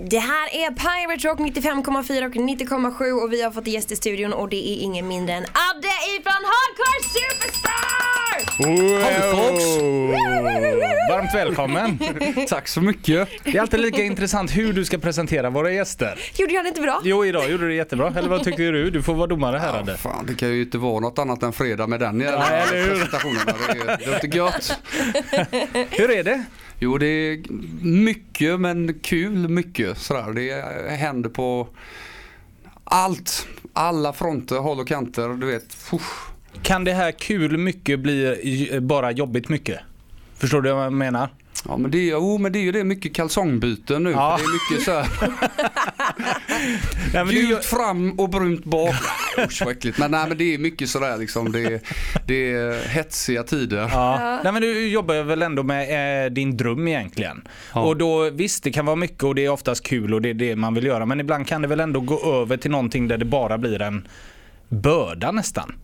Det här är Pirate Rock 95,4 och 90,7 och vi har fått gäst i studion och det är ingen mindre än Adde ifrån Hardcore Superstar! Howdy folks! Varmt välkommen! Tack så mycket. Det är alltid lika intressant hur du ska presentera våra gäster. Gjorde jag det inte bra? Jo, idag gjorde du det jättebra. Eller vad tycker du? Du får vara domare här Adde. Fan, det kan ju inte vara något annat än fredag med den jävla presentationen. Det, är- det låter gött. Hur är det? Jo, det är mycket men kul mycket sådär. Det händer på allt. Alla fronter, håll och kanter. Du vet. Uff. Kan det här kul mycket bli bara jobbigt mycket? Förstår du vad jag menar? Ja men det är, oh, men det är ju det mycket kalsongbyten nu. Ja. För det är mycket så här gult fram och brunt bak. Usch vad äckligt. Men nej men det är mycket sådär liksom. Det är, det är hetsiga tider. Ja. Nej, men du jobbar ju väl ändå med eh, din dröm egentligen. Ja. Och då visst, det kan vara mycket och det är oftast kul och det är det man vill göra. Men ibland kan det väl ändå gå över till någonting där det bara blir en börda nästan.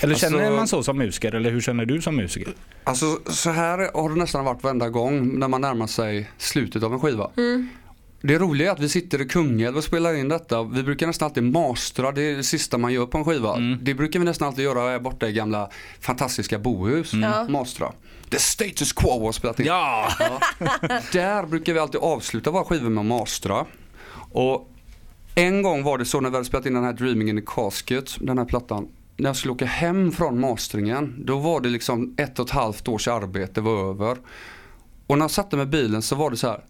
Eller Alltså- känner man så som musiker eller hur känner du som musiker? Alltså så här har det nästan varit varenda gång när man närmar sig slutet av en skiva. Det roliga är att vi sitter i Kungälv och spelar in detta. Vi brukar nästan alltid mastra, det är det sista man gör på en skiva. Det brukar vi nästan alltid göra här borta i gamla fantastiska bohus. Ja. Mastra. The status quo har spelat in. Ja! Där brukar vi alltid avsluta våra skivor med att mastra. Och en gång var det så när vi hade spelat in den här Dreaming in the Casket, den här plattan. När jag skulle åka hem från mastringen, då var det liksom ett och ett halvt års arbete var över. Och när jag satte mig i bilen så var det så här,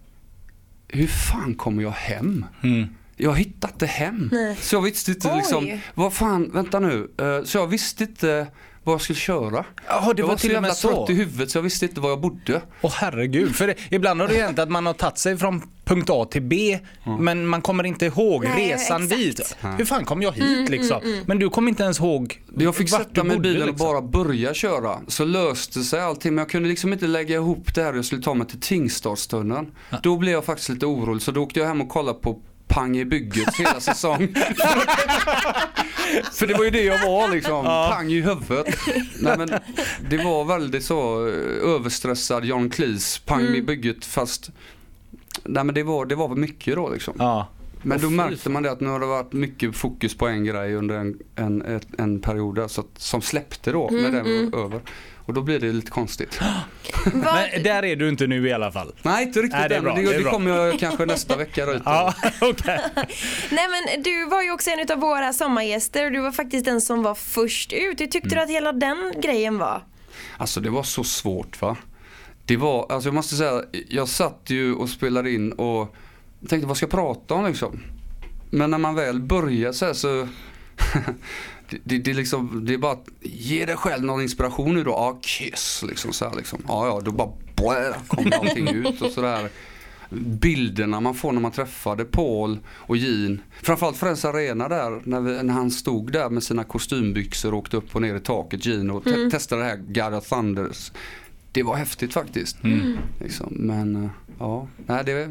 hur fan kommer jag hem? Mm. Jag inte hem. Nej. Så jag visste inte Oj. liksom, vad fan, vänta nu. Eh, Så jag visste inte vad jag skulle köra. Jaha, det jag var var så till och jävla med så. trött i huvudet så jag visste inte var jag bodde. Åh herregud, för det, ibland har det hänt att man har tagit sig från punkt A till B men man kommer inte ihåg Nej, resan exakt. dit. Hur fan kom jag hit liksom? Men du kom inte ens ihåg Jag fick sätta mig i bilen liksom. och bara börja köra. Så löste sig allting men jag kunde liksom inte lägga ihop det här och jag skulle ta mig till Tingstadstunneln. Då blev jag faktiskt lite orolig så då åkte jag hem och kollade på Pang i bygget hela säsong. För det var ju det jag var liksom, pang i huvudet. Nej men det var väldigt så eh, överstressad John Cleese, pang i bygget fast Nej men det var, det var väl mycket då liksom. Ja. Men då märkte man det att nu har det varit mycket fokus på en grej under en, en, en period där, så att, som släppte då när den var över. Och då blir det lite konstigt. Men där är du inte nu i alla fall. Nej inte riktigt Nej, det är än, bra, men det det, är det bra. kommer jag kanske nästa vecka ut. Ja, okej. Nej men du var ju också en av våra sommargäster och du var faktiskt den som var först ut. Hur tyckte du att hela den grejen var? Alltså det var så svårt va. Det var, alltså jag måste säga, jag satt ju och spelade in och tänkte vad ska jag prata om liksom. Men när man väl börjar så här så det, det, det, är liksom, det är bara att ge dig själv någon inspiration nu då. Ja, kiss liksom så här liksom. Ja, ja, då bara blä, kommer allting ut och sådär. Bilderna man får när man träffade Paul och Jean. Framförallt Friends Arena där när, vi, när han stod där med sina kostymbyxor och åkte upp och ner i taket Jean och te- testade det här God of Thunders. Det var häftigt faktiskt. Liksom. Men eh, ja, nej det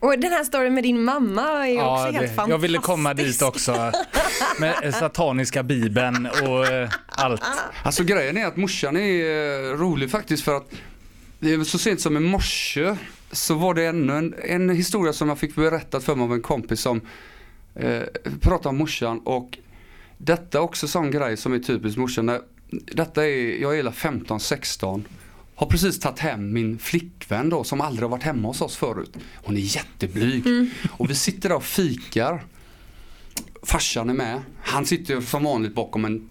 Och den här storyn med din mamma är ju också Ja, helt det, fantastisk. jag ville komma dit också. Med sataniska bibeln och eh, allt. Alltså grejen är att morsan är eh, rolig faktiskt för att så sent som i morse så var det ännu en, en historia som jag fick berättat för mig av en kompis som eh, pratade om morsan och detta är också sån grej som är typiskt morsan. Detta är, jag är hela 15-16 har precis tagit hem min flickvän då som aldrig har varit hemma hos oss förut. Hon är jätteblyg. Och vi sitter där och fikar. Farsan är med. Han sitter som vanligt bakom en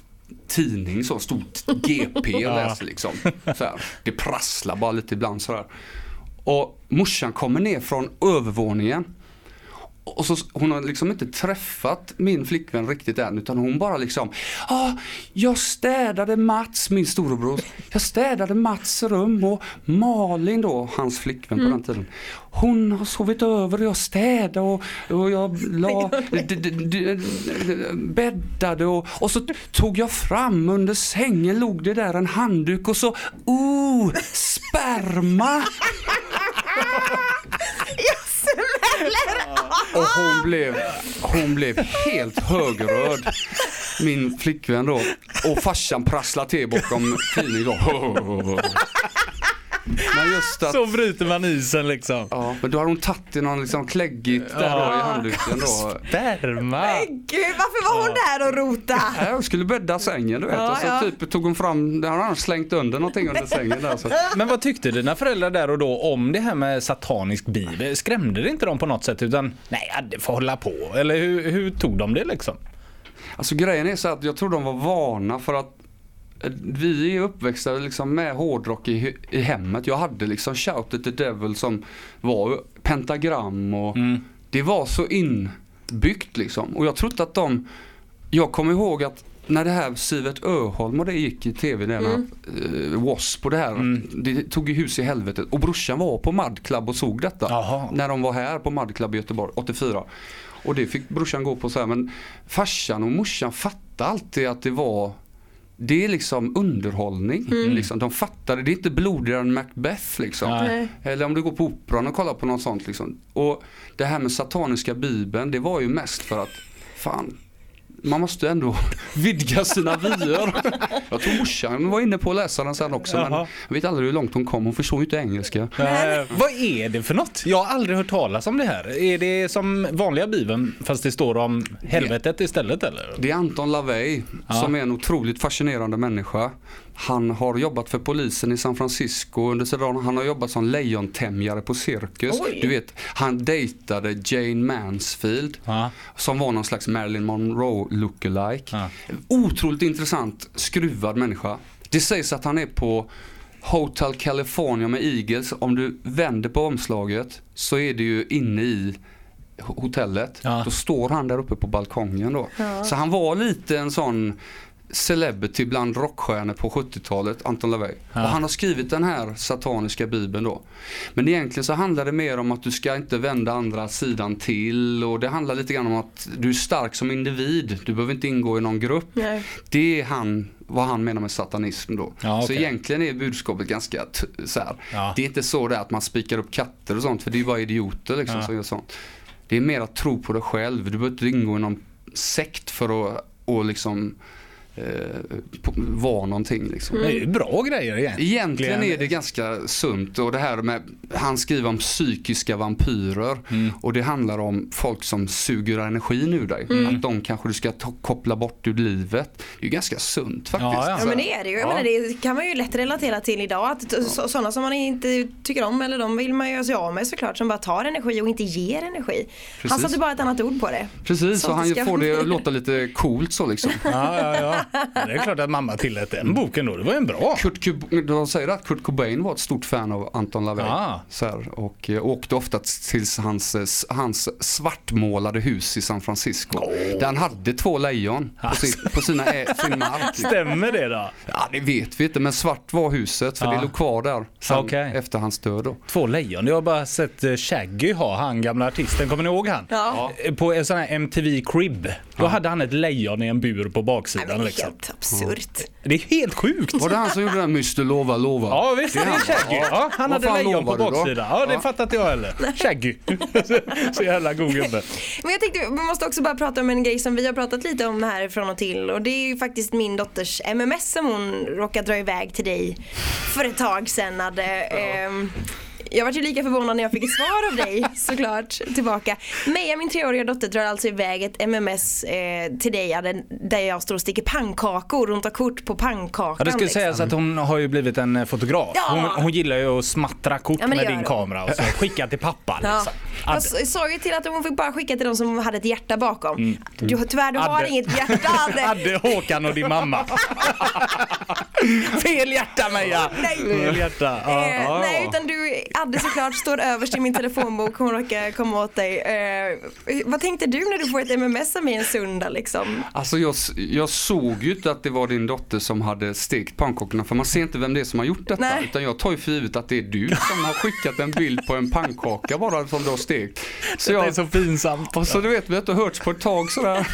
tidning så stort GP och läser liksom. Så här. Det prasslar bara lite ibland sådär. Och morsan kommer ner från övervåningen. Och så, hon har liksom inte träffat min flickvän riktigt än utan hon bara liksom ah, Jag städade Mats, min storebror. Jag städade Mats rum och Malin då, hans flickvän på den tiden. Hon har sovit över och jag städade och, och jag la, bäddade och, och så tog jag fram under sängen låg det där en handduk och så Oh, sperma! Och hon blev, hon blev helt högröd. Min flickvän då. Och farsan prasslade till bakom tidningen då. Men just att Så bryter man isen liksom. Ja, men då har hon tagit i någon liksom kläggigt där då i handduken då. Sperma. Gud, varför var hon där och rota? Nej, jag skulle bädda sängen du vet Ja, och så ja. typ tog hon fram, han slängt under någonting under sängen där. Så. Men vad tyckte dina föräldrar där och då om det här med satanisk bibel? Skrämde det inte dem på något sätt utan nej, ja, det får hålla på? Eller hur, hur tog de det liksom? Alltså grejen är så att jag tror de var vana för att vi är uppväxta liksom med hårdrock i, i hemmet. Jag hade liksom Shout at the Devil som var pentagram och det var så inbyggt liksom. Och jag trodde att de, jag kommer ihåg att när det här Sivert Öholm och det gick i tv, den mm. uh, W.A.S.P. och det här, det tog ju hus i helvetet. Och brorsan var på Mad Club och såg detta. Jaha. När de var här på Mad Club i Göteborg, 84. Och det fick brorsan gå på så här, men farsan och morsan fattade alltid att det var det är liksom underhållning. Liksom. De fattade, det är inte blodigare än Macbeth liksom. Nej. Eller om du går på operan och kollar på något sånt liksom. Och det här med sataniska bibeln, det var ju mest för att, fan, man måste ändå vidga sina vyer. Jag tror morsan var inne på att läsa den sen också men jag vet aldrig hur långt hon kom, hon förstod ju inte engelska. Eh, vad är det för något? Jag har aldrig hört talas om det här. Är det som vanliga bibeln fast det står om helvetet istället eller? Det är Anton LaVey Ja. som är en otroligt fascinerande människa. Han har jobbat för polisen i San Francisco under sidan. Han har jobbat som lejontämjare på cirkus. Oj. Du vet, han dejtade Jane Mansfield Ja. som var någon slags Marilyn Monroe lookalike. Ja. Otroligt intressant, skruvad människa. Det sägs att han är på Hotel California med Eagles. Om du vänder på omslaget så är det ju inne i hotellet. Ja. Då står han där uppe på balkongen då. Ja. Så han var lite en sån celebrity bland rockstjärnor på 70-talet, Anton LaVey. Ja. Och han har skrivit den här sataniska bibeln då. Men egentligen så handlar det mer om att du ska inte vända andra sidan till och det handlar lite grann om att du är stark som individ. Du behöver inte ingå i någon grupp. Nej. Det är han, vad han menar med satanism då. Ja, Så okej. egentligen är budskapet ganska så här. Ja. Det är inte så där att man spikar upp katter och sånt för det är ju bara idioter liksom Ja. som gör sånt. Det är mer att tro på dig själv. Du behöver inte ingå i någon sekt för att och liksom eh, vara någonting liksom. Det är ju bra grejer egentligen. Egentligen är det ganska sunt och det här med, han skriver om psykiska vampyrer Mm. och det handlar om folk som suger energin ur dig. Att de kanske du ska ta, koppla bort ur livet. Det är ju ganska sunt faktiskt. Ja, ja. Ja men det är det ju. Jag Ja. menar, det kan man ju lätt relatera till idag. Att så, sådana som man inte tycker om eller de vill man göra sig av med såklart som bara tar energi och inte ger energi. Han Precis. satte bara ett annat ord på det. Precis, Så så han ska- får det att låta lite coolt så liksom. Ja, ja, ja. Det är klart att mamma tillät den boken då. Det var en bra. Kurt, Cob- de säger att Kurt Cobain var ett stort fan av Anton LaVey. Ah. Så här, och eh, åkte ofta till hans, eh, hans svartmålade hus i San Francisco. Där han hade två lejon på, sin, på sina, sin mark. Stämmer det då? Ja det vet vi inte men svart var huset för Ja. det låg kvar där sen, Okej. efter hans död. Då. Två lejon. Jag har bara sett eh, Shaggy ha, han gamla artisten. Kommer ni ihåg han? Ja. På en sån här MTV Crib. Då hade han ett lejon i en bur på baksidan men liksom. helt absurt. Det är helt sjukt. Var det han som gjorde den Mr Lova Lova? Ja visst, det är. Shaggy. Ja, han Vad hade lejon på baksidan. Ja, det Ja. fattar inte jag heller. Shaggy. Så jävla god gubbe. Men jag tänkte, vi måste också bara prata om en grej som vi har pratat lite om här från och till och det är ju faktiskt min dotters MMS som hon råkade dra iväg till dig för ett tag sedan. Hade, ehm, jag var ju lika förvånad när jag fick ett svar av dig såklart tillbaka. Meja, min treåriga dotter, drar alltså iväg ett MMS eh, till dig där jag står och sticker pannkakor. Hon tar kort på pannkakan. Ja, det ska liksom. sägas att hon har ju blivit en eh, fotograf. Ja. Hon, hon gillar ju att smattra kort Ja, med din hon. kamera och så skicka till pappa. Ja. Liksom. Jag sa ju till att hon fick bara skicka till de som hade ett hjärta bakom. Du, tyvärr, du har Mm. Adde. inget hjärta Adde. Adde, Håkan och din mamma. Fel hjärta Meja! Nej. Fel hjärta. Ja. Eh, Ja. nej utan du, Adde såklart står överst i min telefonbok, hon råkar komma åt dig. Eh, vad tänkte du när du får ett MMS av mig en söndag liksom? Alltså jag, jag såg ju inte att det var din dotter som hade stekt pannkakorna för man ser inte vem det är som har gjort detta. Nej. Utan jag tar ju för givet att det är du som har skickat en bild på en pannkaka bara som du har stekt. Så Det är jag, så pinsamt. och så du vet, vi har inte hörts på ett tag sådär.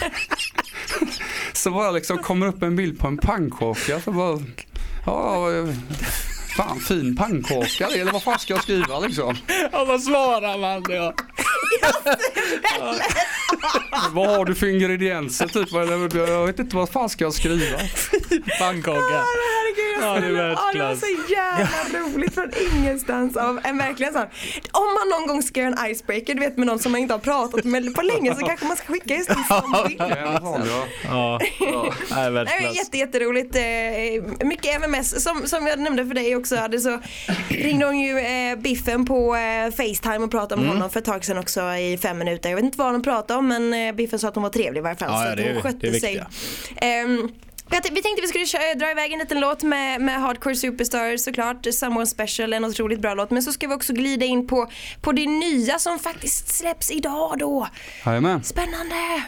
Så bara liksom kommer upp en bild på en pannkaka så bara, ja, fan fin pannkaka eller vad fan ska jag skriva liksom? Ja, vad svarar man då? Vad har du för ingredienser typ? Eller, Jag vet inte vad fan ska jag skriva? Pannkaka. Herregud, Ja, det är Ja, det var så jävla roligt från ingenstans av en verkligen sån. Om man någon gång ska göra en icebreaker, du vet med någon som man inte har pratat med på länge så kanske man ska skicka just en sån bild. Ja. Ja, ja. Nej, jätte, jätteroligt. Eh, mycket MMS. Som, som jag nämnde för dig också hade så ringde hon ju eh, Biffen på eh, Facetime och pratade med Mm. honom för ett tag sedan också i fem minuter. Jag vet inte vad de pratade om men eh, Biffen sa att hon var trevlig i varje fall. Ja, så ja, det hon skötte det är sig. Vi tänkte vi skulle kö- dra iväg en liten låt med, med Hardcore Superstar såklart. Someone Special, en otroligt bra låt. Men så ska vi också glida in på, på det nya som faktiskt släpps idag då. Jajamän. Spännande!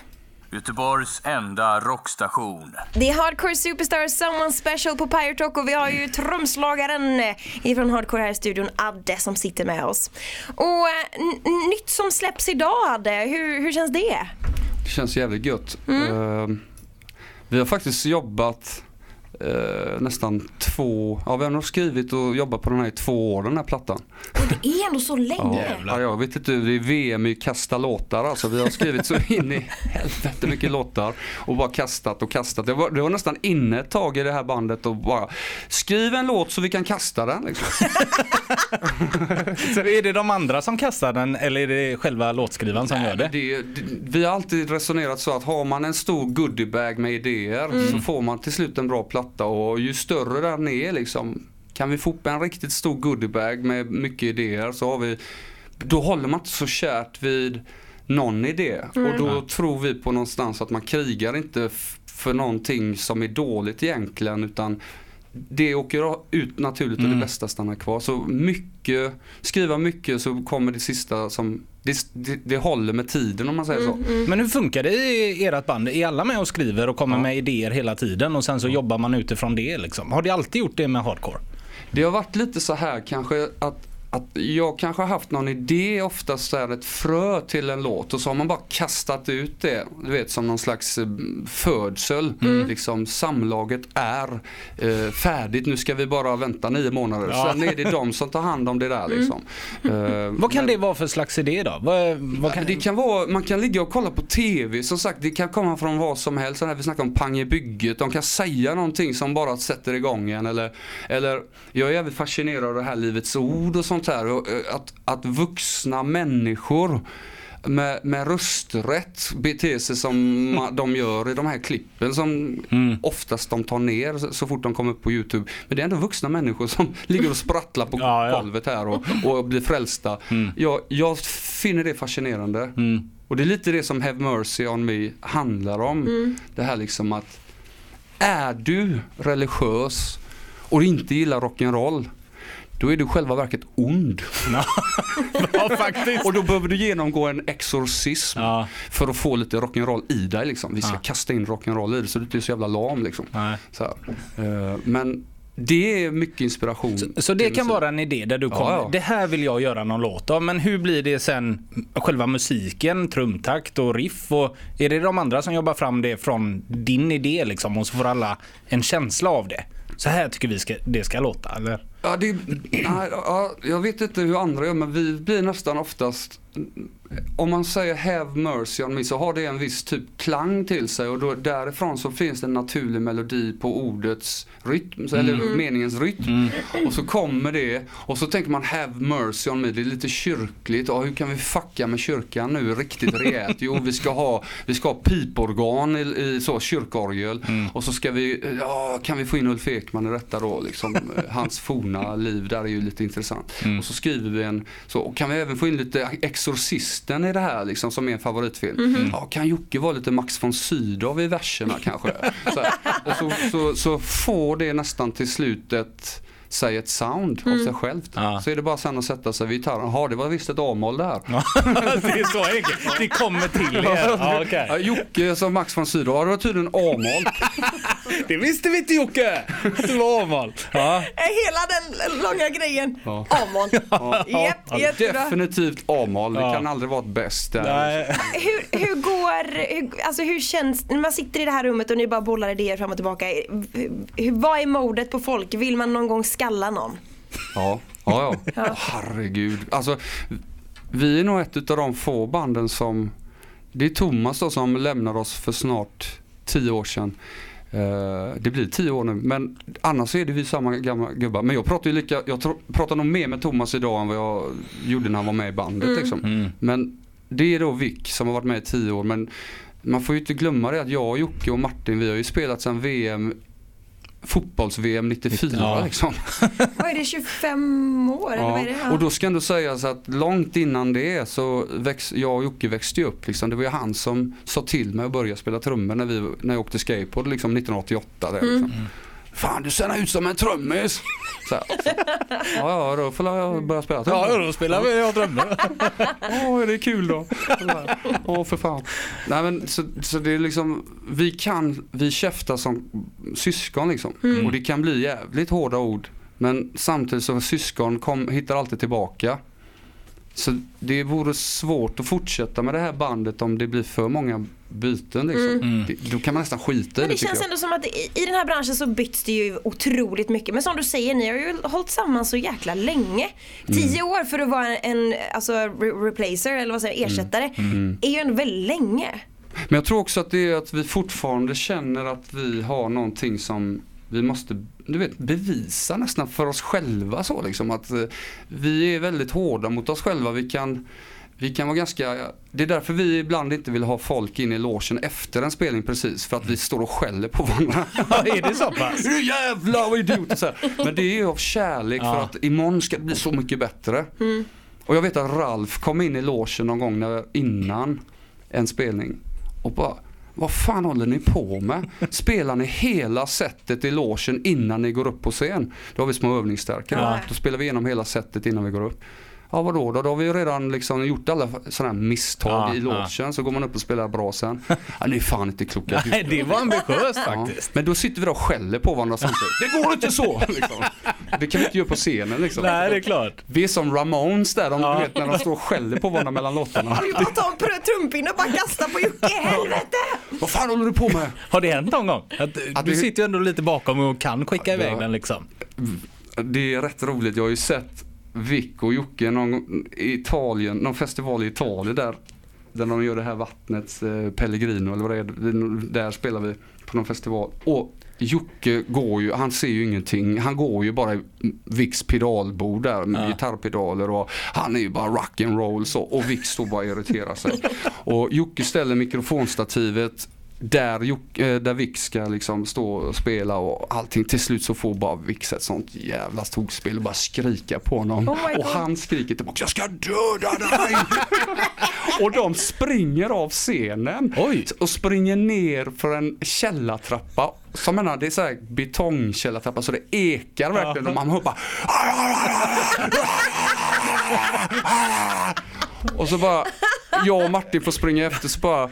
Göteborgs enda rockstation. Det är Hardcore Superstar Someone Special på Pirate Rock och vi har ju trumslagaren eh, ifrån Hardcore här i studion, Adde, som sitter med oss. Och eh, nytt som släpps idag Adde, hur, hur känns det? Det känns jävligt gött. Eh, vi har faktiskt jobbat eh, nästan två, ja vi har nog skrivit och jobbat på den här i två år den här plattan. Och det är ändå så länge. Ja, jag vet inte, det är VM i kasta låtar alltså. Vi har skrivit så in i helvete mycket låtar och bara kastat och kastat. Det var, det var nästan inne ett tag i det här bandet och bara skriv en låt så vi kan kasta den. Liksom. Så är det de andra som kastar den eller är det själva låtskrivaren som gör det? Det, det, vi har alltid resonerat så att har man en stor goodiebag med idéer så får man till slut en bra platta och ju större den är liksom kan vi få en riktigt stor goodiebag med mycket idéer så har vi då håller man inte så kärt vid någon idé. Och då tror vi på någonstans att man krigar inte för någonting som är dåligt egentligen utan det åker ut naturligt och det bästa stannar kvar. Så mycket, skriva mycket så kommer det sista som, det, det, det håller med tiden om man säger så. Men hur funkar det i ert band? Är alla med och skriver och kommer med idéer hela tiden och sen så jobbar man utifrån det liksom? Har det alltid gjort det med hardcore? Det har varit lite så här kanske att att jag kanske har haft någon idé, oftast så här ett frö till en låt och så har man bara kastat ut det, du vet som någon slags eh, födsel. Liksom samlaget är eh, färdigt, nu ska vi bara vänta nio månader. Ja. Sen är det de som tar hand om det där liksom. Eh, Vad kan men- det vara för slags idé då? Vad, vad kan... Det kan vara, man kan ligga och kolla på TV, som sagt det kan komma från vad som helst. Här, vi snackar om pang i bygget, de kan säga någonting som bara sätter igång en. Eller, eller jag är jävligt fascinerad av det här Livets Ord och sånt här. Och, eh, att, att vuxna människor med, med rösträtt beter sig som ma- de gör i de här klippen som Mm. oftast de tar ner så, så fort de kommer upp på YouTube. Men det är ändå vuxna människor som ligger och sprattlar på Ja, ja. golvet här och, och blir frälsta. Jag, jag finner det fascinerande. Mm. Och det är lite det som Have Mercy on Me handlar om. Det här liksom att är du religiös och inte gillar rock'n'roll då är du själva verket ond. ja, faktiskt. Och då behöver du genomgå en exorcism Ja. för att få lite rock'n'roll i dig. Liksom. Vi ska Ja. kasta in rock'n'roll i dig så du inte är så jävla lam. Liksom. Nej. Så här. Eh, Men det är mycket inspiration. Så, så det kan vara en idé där du Ja, kommer, ja. det här vill jag göra någon låt av. Men hur blir det sen själva musiken, trumtakt och riff? Och är det de andra som jobbar fram det från din idé liksom? Och så får alla en känsla av det. Så här tycker vi ska, det ska låta, eller? Ja, det, nej, ja, jag vet inte hur andra gör men vi blir nästan oftast om man säger have mercy on me så har det en viss typ klang till sig och då, därifrån så finns det en naturlig melodi på ordets rytm, så- eller meningens rytm. Och så kommer det och så tänker man have mercy on me, det är lite kyrkligt. Ja, hur kan vi fucka med kyrkan nu riktigt rejält? Jo, vi ska ha, vi ska ha piporgan i, i så kyrkorgel och så ska vi, ja, kan vi få in Ulf Ekman i detta då liksom, hans forna liv där är ju lite intressant. Och så skriver vi en, så kan vi även få in lite Exorcisten i det här liksom som är en favoritfilm. Ja, kan Jocke vara lite Max von Sydow i verserna kanske? Så, här. och så, så, så får det nästan till slut ett säg ett sound av sig självt. Ja. Så är det bara sen att sätta sig vid gitarren. Jaha, det var visst ett A-moll det här. det är så enkelt. Det kommer till er. Ja. Ja, Jocke som Max von Sydow, det var tydligen A-moll. Det visste vi inte Jocke! Att det var avval. Ja. Hela den långa grejen. Ja. Amon. Japp, jättebra. Definitivt A-moll, det Ja. kan aldrig vara ett bäst. Hur, hur går, hur, alltså hur känns, när man sitter i det här rummet och ni bara bollar idéer fram och tillbaka. Hur, vad är modet på folk? Vill man någon gång skalla någon? Ja, ja, ja. Herregud. Alltså, vi är nog ett av de få banden som, det är Thomas då som lämnade oss för snart tio år sedan. Eh, det blir tio år nu men annars är det vi samma gamla gubbar. Men jag pratar ju lika, jag pratar nog mer med Thomas idag än vad jag gjorde när han var med i bandet Mm. liksom. Mm. Men det är då Vic som har varit med i tio år. Men man får ju inte glömma det att jag, Jocke och Martin vi har ju spelat sedan VM fotbolls-VM 94 Ja. liksom. Vad är det, 25 år eller vad är det? Ja. Och då ska ändå sägas att långt innan det så väx, jag och Jocke växte ju upp. Liksom. Det var ju han som sa till mig att börja spela trummor när, vi, när jag åkte skateboard liksom 1988. Där, liksom. Fan du ser ut som en trummis! Så här. Ja, ja då får jag börja spela trummor. då spelar vi jag drömmer. Åh, är det kul då? Åh, för fan. Nej men så, så det är liksom, vi kan, vi käftar som syskon liksom. Och det kan bli jävligt hårda ord. Men samtidigt så syskon kom, hittar alltid tillbaka. Så det vore svårt att fortsätta med det här bandet om det blir för många byten liksom. Mm. Det, då kan man nästan skita i Men det det tycker känns jag. ändå som att i, i den här branschen så byts det ju otroligt mycket. Men som du säger, ni har ju hållit samman så jäkla länge. Tio år för att vara en alltså, re- replacer eller vad säger jag, ersättare är ju ändå väldigt länge. Men jag tror också att det är att vi fortfarande känner att vi har någonting som vi måste du vet, bevisa nästan för oss själva. Så liksom, att eh, vi är väldigt hårda mot oss själva. Vi kan, vi kan vara ganska, det är därför vi ibland inte vill ha folk in i logen efter en spelning precis. För att vi står och skäller på varandra. Ja, är det så pass? Du jävlar vad idiot! Så här. Men det är ju av kärlek för Ja. att imorgon ska det bli så mycket bättre. Och jag vet att Ralf kom in i logen någon gång när, innan en spelning och bara vad fan håller ni på med? Spelar ni hela setet i logen innan ni går upp på scen? Då har vi små övningsstärkare. Ja. Då spelar vi igenom hela setet innan vi går upp. Ja vadå då? Då har vi ju redan liksom gjort alla sådana här misstag Ja, i logen. Så går man upp och spelar bra sen. Ja, ni är fan inte kloka. Nej, det var ambitiöst Ja. faktiskt. Men då sitter vi då och skäller på varandra samtidigt. Det går inte så! Liksom. Det kan vi inte göra på scenen liksom. Nej, det är klart. Vi är som Ramones där, de, Ja. du vet när de står och skäller på varandra mellan låtarna. Det är bara att ta en trumpinne och bara kasta på Jocke, helvete! Vad fan håller du på med? Har det hänt någon gång? Att, Att du vi- sitter ju ändå lite bakom och kan skicka iväg Ja. den liksom. Det är rätt roligt, jag har ju sett Vic och Jocke någon i Italien, någon festival i Italien där. Där de gör det här vattnets eh, Pellegrino eller vad det är. Där spelar vi på någon festival. Och Jocke går ju, han ser ju ingenting. Han går ju bara i Vics pedalbord där med Ja. gitarrpedaler och han är ju bara rock and roll så. Och Vic står bara och irriterar sig. Och Jocke ställer mikrofonstativet där, eh, där Vic ska liksom stå och spela och allting. Till slut så får bara Vic ett sånt jävla tokspel och bara skrika på honom. Oh och han skriker tillbaka, jag ska döda dig! och de springer av scenen Oj. och springer ner för en källartrappa. Som menar, det är så här betongkällartrappa så det ekar verkligen och man hör bara Och så bara, jag och Martin får springa efter så bara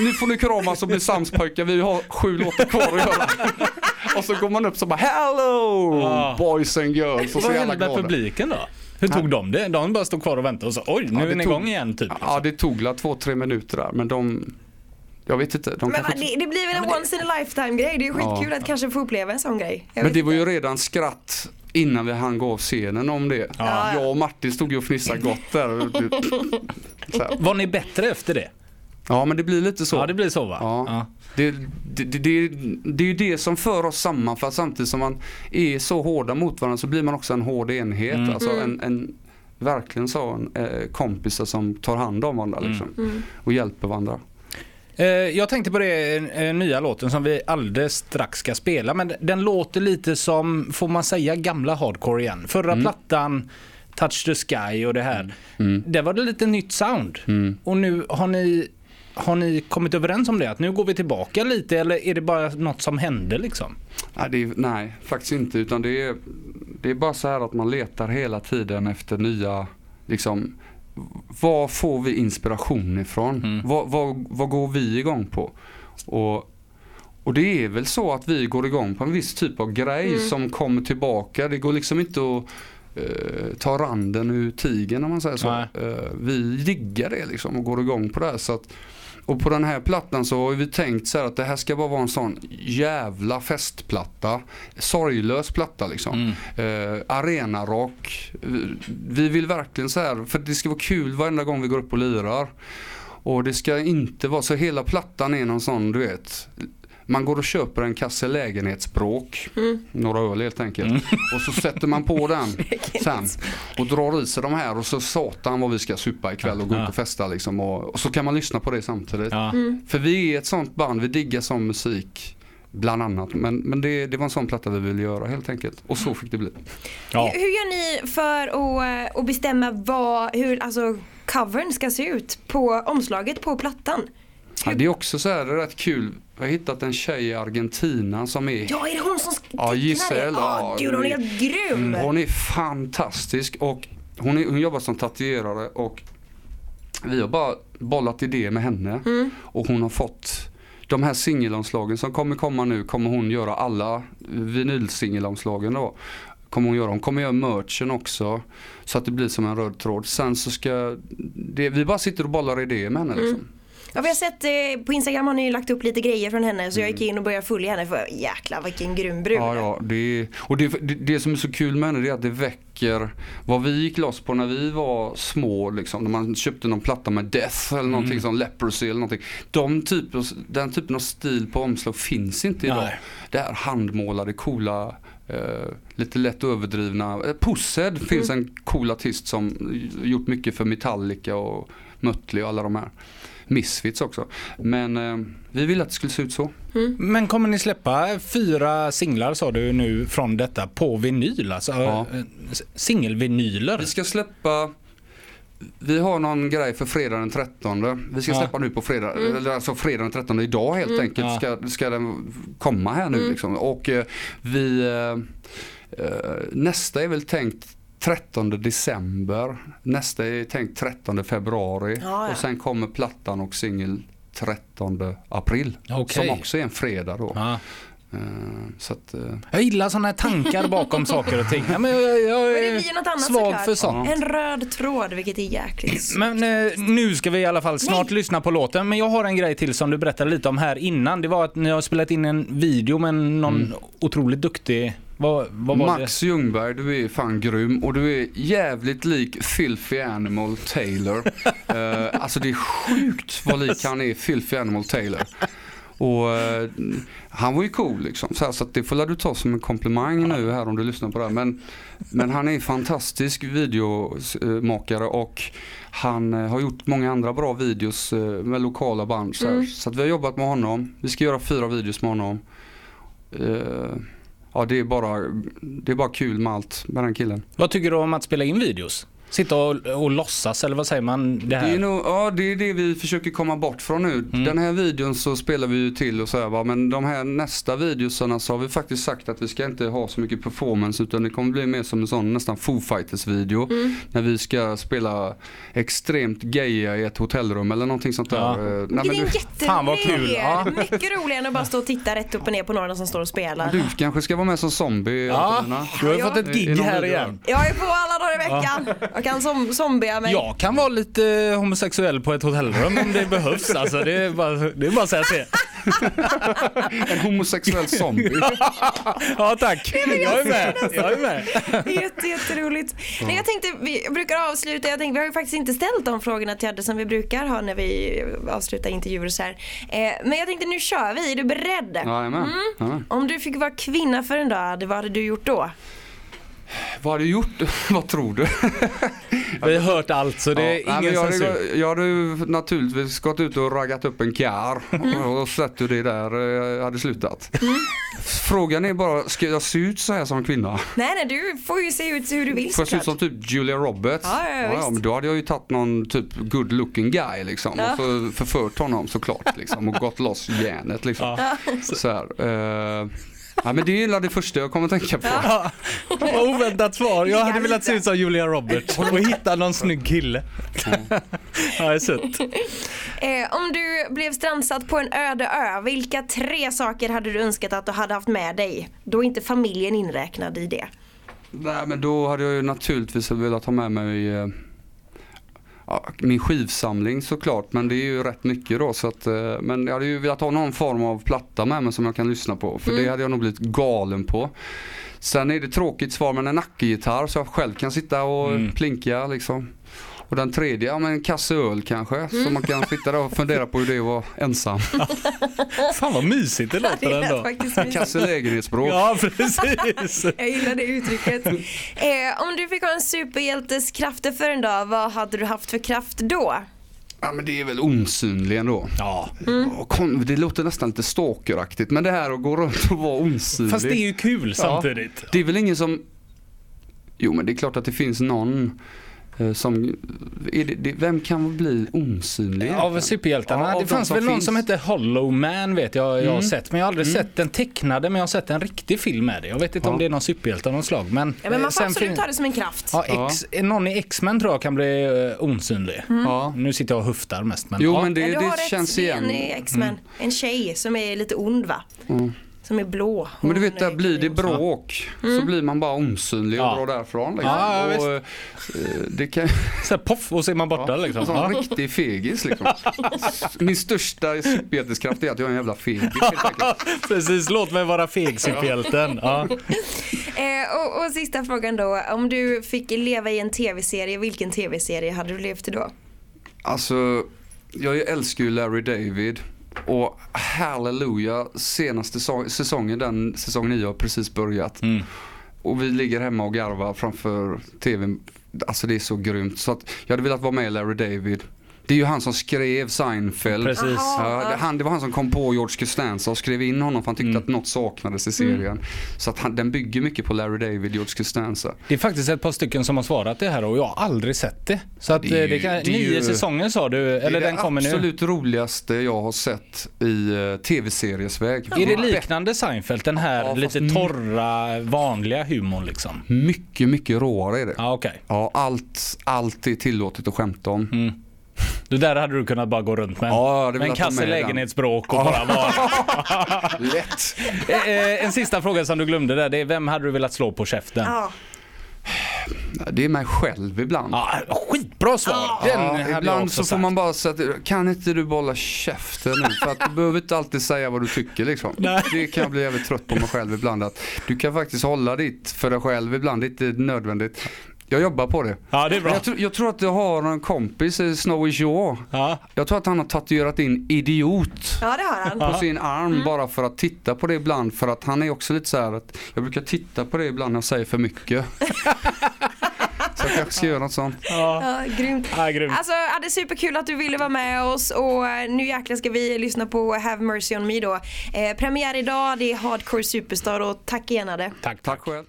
nu får ni kramas och bli sams pojkar, vi har sju låtar kvar att göra. Och så går man upp så bara hello Ja. boys and girls och så Vad hände med publiken då? Hur tog de det? De bara stod kvar och väntade och sa oj, nu Ja, det är ni tog- igång igen typ. Ja det tog la två, tre minuter där men de Jag vet inte. De Men kanske... det, det blir väl en once in a lifetime grej. Det är ju skitkul Ja. att kanske få uppleva en sån grej. Jag Men det var ju redan skratt innan vi hann gå av scenen om det. Ja. Jag och Martin stod ju och fnissade gott där. Så här. Var ni bättre efter det? Ja men det blir lite så. Ja, det blir så va? Ja. Det, det, det, det, det är ju det som för oss samman för att samtidigt som man är så hårda mot varandra så blir man också en hård enhet. Mm. Alltså en, en verkligen så en, eh, kompisar som tar hand om varandra liksom. Mm. Och hjälper varandra. Eh, Jag tänkte på det eh, nya låten som vi alldeles strax ska spela. Men den låter lite som, får man säga, gamla hardcore igen. Förra plattan, Touch the Sky och det här. Mm. Där var det lite nytt sound. Mm. Och nu har ni, har ni kommit överens om det? Att nu går vi tillbaka lite eller är det bara något som hände liksom? Nej, det är, nej, faktiskt inte. Utan det är, det är bara så här att man letar hela tiden efter nya, liksom, var får vi inspiration ifrån? Mm. Vad, vad, vad går vi igång på? Och, och det är väl så att vi går igång på en viss typ av grej som kommer tillbaka. Det går liksom inte att eh, ta randen ur tigen om man säger så. Nej. Eh, vi diggar det liksom och går igång på det här. Så att, och på den här plattan så har vi tänkt så här att det här ska bara vara en sån jävla festplatta. Sorglös platta liksom. Mm. Eh, arenarock. Eh, Vi vill verkligen så här, för det ska vara kul varenda gång vi går upp och lirar. Och det ska inte vara så hela plattan är någon sån du vet Man går och köper en kasse lägenhetsbråk, några öl helt enkelt. Och så sätter man på den sen och drar i sig de här och så satan vad vi ska supa ikväll och gå ut och festa liksom. Och, och så kan man lyssna på det samtidigt. Ja. För vi är ett sånt band, vi diggar sån musik. Bland annat. Men, men det, det var en sån platta vi ville göra helt enkelt. Och så fick det bli. Ja. Hur, hur gör ni för att, att bestämma vad, hur alltså, covern ska se ut på omslaget på plattan? Ja, det är också så här, det är rätt kul. Jag har hittat en tjej i Argentina som är Ja, är det hon som Ja? Giselle, Ja, gud hon är helt grym. Hon är fantastisk och hon, är, hon jobbar som tatuerare och vi har bara bollat idéer med henne och hon har fått de här singelomslagen som kommer komma nu kommer hon göra alla vinylsingelomslagen då. Kommer hon göra. Hon kommer göra merchen också så att det blir som en röd tråd. Sen så ska det, vi bara sitter och bollar idéer med henne liksom. Ja, vi har sett eh, på Instagram har ni lagt upp lite grejer från henne så jag Mm. gick in och började följa henne för jäklar vilken grym brud. Ja, ja, det, och det, det, det som är så kul med henne är att det väcker vad vi gick loss på när vi var små. Liksom, när man köpte någon platta med Death eller någonting som Leprosy eller någonting. De typ, den typen av stil på omslag finns inte idag. Nej. Det här handmålade, coola, eh, lite lätt överdrivna. Eh, Pussed finns en cool artist som gjort mycket för Metallica och Mötley och alla de här. Misfits också. Men eh, vi ville att det skulle se ut så. Men kommer ni släppa fyra singlar sa du nu från detta på vinyl? Alltså Ja. eh, singelvinyler? Vi ska släppa vi har någon grej för fredag den 13. Vi ska Ja. släppa nu på fredag, eller alltså fredag den 13 idag helt enkelt Ja. ska, ska den komma här nu liksom. Och eh, vi, eh, eh, nästa är väl tänkt 13 december, nästa är tänkt 13 februari Ja, ja. och sen kommer plattan och singel 13 april. Okej. Som också är en fredag då. Ja. Eh, så att, eh, Jag gillar sådana här tankar bakom saker och ting. Ja, men jag, jag, Men är blir något annat svag såklart. för sånt. En röd tråd vilket är jäkligt Men eh, nu ska vi i alla fall snart Nej. lyssna på låten. Men jag har en grej till som du berättade lite om här innan. Det var att ni har spelat in en video med någon otroligt duktig... Vad, vad var Max Ljungberg, du är fan grym och du är jävligt lik Filthy Animal Taylor. Eh, alltså det är sjukt vad lik han är Filthy Animal Taylor. Och eh, han var ju cool liksom. Så, här, så att det får du ta som en komplimang nu här om du lyssnar på det här. Men, men han är en fantastisk videomakare och han eh, har gjort många andra bra videos med lokala band. Så, här. så att vi har jobbat med honom. Vi ska göra fyra videos med honom. Ja det är, bara, det är bara kul med allt med den killen. Vad tycker du om att spela in videos? Sitta och, och låtsas eller vad säger man? Det Det här? är, nog, ja, det är det vi försöker komma bort från nu. Mm. Den här videon så spelar vi ju till och så här, va? men de här nästa videosarna så har vi faktiskt sagt att vi ska inte ha så mycket performance utan det kommer bli mer som en sån nästan Foo Fighters video. Mm. När vi ska spela extremt gaya i ett hotellrum eller någonting sånt där. Ja. Eh, nej, Det men är en du, jätterolig. Ja. Mycket roligare än att bara stå och titta rätt upp och ner på några som står och spelar. du kanske ska vara med som zombie. Ja, du har ju Ja. fått ett gig här igen. Jag är på alla dagar i veckan. Jag kan som zombia mig. Jag kan vara lite homosexuell på ett hotellrum om det behövs. Alltså, det, är bara, det är bara att säga till. En homosexuell zombie. Ja tack, jag är med. Jag är med. Jätte, jätteroligt. Nej, jag tänkte, vi brukar avsluta, jag tänkte, vi har ju faktiskt inte ställt de frågorna till Adde som vi brukar ha när vi avslutar intervjuer så här. Eh, men jag tänkte nu kör vi, är du beredd? Jajamän. Jajamän. Om du fick vara kvinna för en dag, vad hade du gjort då? Vad har du gjort? Vad tror du? Vi har hört allt så det är Ja, ingen jag, censur. hade, jag hade ju naturligtvis gått ut och raggat upp en kar och sett hur det där eh, hade slutat. Frågan är bara, ska jag se ut så här som kvinna? Nej, nej, du får ju se ut hur du vill Får jag se ut som typ Julia Roberts? Ja, ja, ja, visst. men då hade jag ju tagit någon typ good looking guy liksom Ja. och så förfört honom såklart liksom och gått loss järnet liksom. Ja. Så här, eh, ja men det är det första jag kommer att tänka på. Ja, vad oväntat svar. Jag hade velat se ut som Julia Roberts och hitta någon snygg kille. Ja, det är sött. Eh, om du blev strandsatt på en öde ö, vilka tre saker hade du önskat att du hade haft med dig? Då är inte familjen inräknad i det. Nej men då hade jag ju naturligtvis velat ha med mig eh, ja, min skivsamling såklart men det är ju rätt mycket då så att eh, men jag hade ju velat ha någon form av platta med mig som jag kan lyssna på för det hade jag nog blivit galen på. Sen är det tråkigt svar men en nackegitarr så jag själv kan sitta och Mm. plinka liksom. Och den tredje, ja men en kasse öl kanske. Så man kan sitta där och fundera på hur det är att vara ensam. Fan vad mysigt det Det låter ändå. faktiskt En mysigt. kasse lägenhetsbråk. Ja precis. Jag gillar det uttrycket. Eh, om du fick ha en superhjältes krafter för en dag, vad hade du haft för kraft då? Ja men det är väl osynlig ändå. Ja. Kon- Det låter nästan lite stalkeraktigt men det här att gå runt och vara osynlig. Fast det är ju kul samtidigt. Det är väl ingen som... Jo men det är klart att det finns någon som... Är det, vem kan bli osynlig Av superhjältarna. Ja, av det de fanns som väl någon finns. som hette Hollow Man vet jag jag har Mm. sett. Men jag har aldrig sett den tecknade men jag har sett en riktig film med det. Jag vet inte Ja. om det är någon superhjälte av något slag. Men, Ja, men man eh, får absolut ta det som en kraft. Ja, Ja. X, någon i X-Men tror jag kan bli uh, osynlig. Ja. Nu sitter jag och höftar mest. Men, Jo ja. men det, Ja, du har det rätt, känns är igen. en i X-Men. En tjej som är lite ond va? Mm. Som är blå. Men du vet, där är- blir det bråk så blir man bara osynlig och Ja. drar därifrån. Liksom. Ja, ja, och, eh, det kan, Så här, poff och så är man borta liksom. Som Ja. en riktig fegis liksom. Min största superhjälteskraft är att jag är en jävla fegis. Precis, låt mig vara feg superhjälten. Ja. Eh, och, och sista frågan då. Om du fick leva i en tv-serie, vilken tv-serie hade du levt i då? Alltså, jag älskar ju Larry David. Och halleluja, senaste so- säsongen, den säsong 9 har precis börjat. Mm. Och vi ligger hemma och garvar framför tvn. Alltså det är så grymt. Så att jag hade velat vara med Larry David. Det är ju han som skrev Seinfeld. Precis. Ja, det, han, det var han som kom på George Costanza och skrev in honom för han tyckte Mm. att något saknades i serien. Så att han, den bygger mycket på Larry David, George Costanza. Det är faktiskt ett par stycken som har svarat det här och jag har aldrig sett det. Så att Det är det, ju- det kan, det är nio ju- säsonger sa du, eller det är den kommer det nu. absolut roligaste jag har sett i uh, tv-seriesväg. Är det liknande Seinfeld? Den här Ja, lite torra, vanliga humorn liksom? Mycket, mycket råare är det. Ja, okej. Ja, allt, allt är tillåtet att skämta om. Mm. Det där hade du kunnat bara gå runt med. Ja, jag hade med en velat ha kasse lägenhetsbråk och bara vara. Lätt! Eh, eh, en sista fråga som du glömde där, det är vem hade du velat slå på käften? Ja. Det är mig själv ibland. Ja, skitbra svar! Den Ja, ibland så får sagt. man bara säga att, kan inte du bolla käften nu? För att du behöver inte alltid säga vad du tycker liksom. Nej. Det kan jag bli jävligt trött på mig själv ibland. Att du kan faktiskt hålla ditt för dig själv ibland, det är inte nödvändigt. Jag jobbar på det. Ja, det är bra. Jag, tror- jag tror att jag har en kompis, Snowy Shaw. Ja. Jag tror att han har tatuerat in idiot ja, det har han. på sin arm bara för att titta på det ibland. För att han är också lite så här att jag brukar titta på det ibland när jag säger för mycket. så jag kanske ska göra något sånt. Ja. Ja, grymt. Ja, grymt. Alltså, ja, det är superkul att du ville vara med oss och eh, nu jäklar ska vi lyssna på Have Mercy On Me då. Eh, premiär idag, det är Hardcore Superstar och tack igen Adde. Tack, tack. Tack själv.